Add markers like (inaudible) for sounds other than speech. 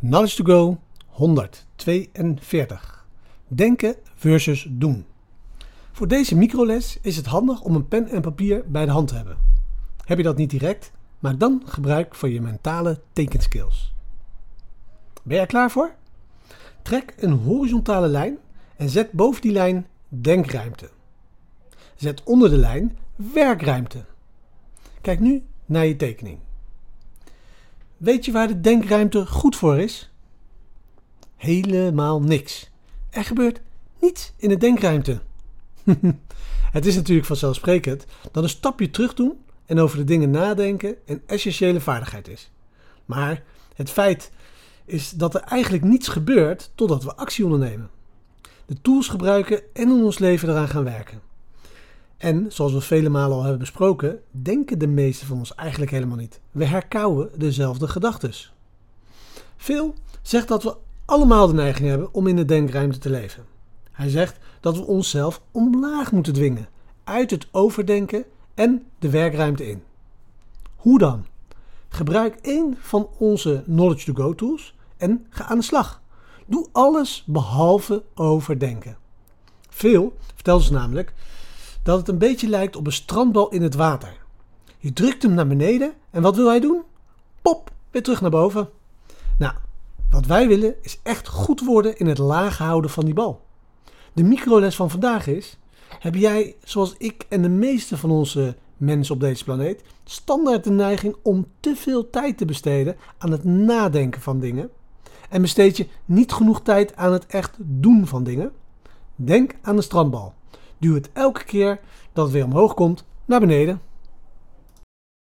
Knowledge to Go 142. Denken versus doen. Voor deze microles is het handig om een pen en papier bij de hand te hebben. Heb je dat niet direct, maak dan gebruik van je mentale tekenskills. Ben je er klaar voor? Trek een horizontale lijn en zet boven die lijn denkruimte. Zet onder de lijn werkruimte. Kijk nu naar je tekening. Weet je waar de denkruimte goed voor is? Helemaal niks. Er gebeurt niets in de denkruimte. (laughs) het is natuurlijk vanzelfsprekend dat een stapje terug doen en over de dingen nadenken een essentiële vaardigheid is. Maar het feit is dat er eigenlijk niets gebeurt totdat we actie ondernemen. De tools gebruiken en in ons leven eraan gaan werken. En zoals we vele malen al hebben besproken, denken de meesten van ons eigenlijk helemaal niet. We herkauwen dezelfde gedachten. Phil zegt dat we allemaal de neiging hebben om in de denkruimte te leven. Hij zegt dat we onszelf omlaag moeten dwingen, uit het overdenken en de werkruimte in. Hoe dan? Gebruik één van onze Knowledge to Go tools en ga aan de slag. Doe alles behalve overdenken. Phil vertelt ons namelijk dat het een beetje lijkt op een strandbal in het water. Je drukt hem naar beneden en wat wil hij doen? Pop, weer terug naar boven. Nou, wat wij willen is echt goed worden in het laag houden van die bal. De microles van vandaag is: heb jij, zoals ik en de meeste van onze mensen op deze planeet, standaard de neiging om te veel tijd te besteden aan het nadenken van dingen? En besteed je niet genoeg tijd aan het echt doen van dingen? Denk aan de strandbal. Duw het elke keer dat het weer omhoog komt naar beneden.